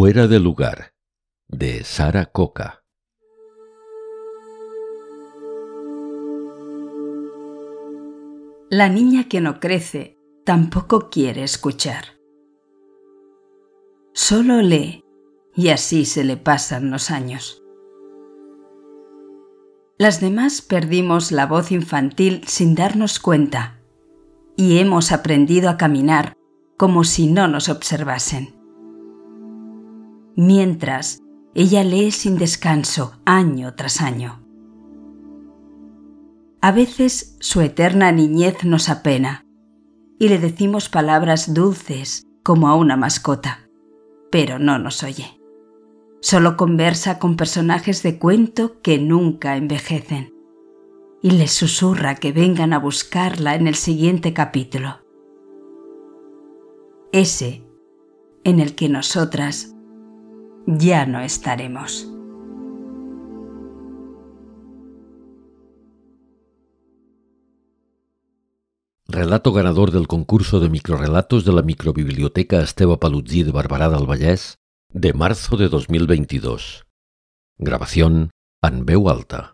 Fuera de lugar, de Sara Coca. La niña que no crece tampoco quiere escuchar. Solo lee y así se le pasan los años. Las demás perdimos la voz infantil sin darnos cuenta y hemos aprendido a caminar como si no nos observasen. Mientras, ella lee sin descanso año tras año. A veces su eterna niñez nos apena y le decimos palabras dulces como a una mascota, pero no nos oye. Solo conversa con personajes de cuento que nunca envejecen y les susurra que vengan a buscarla en el siguiente capítulo. Ese en el que nosotras ya no estaremos. Relato ganador del concurso de microrelatos de la microbiblioteca Esteba Palutzí de Barbará del de marzo de 2022. Grabación en veu alta.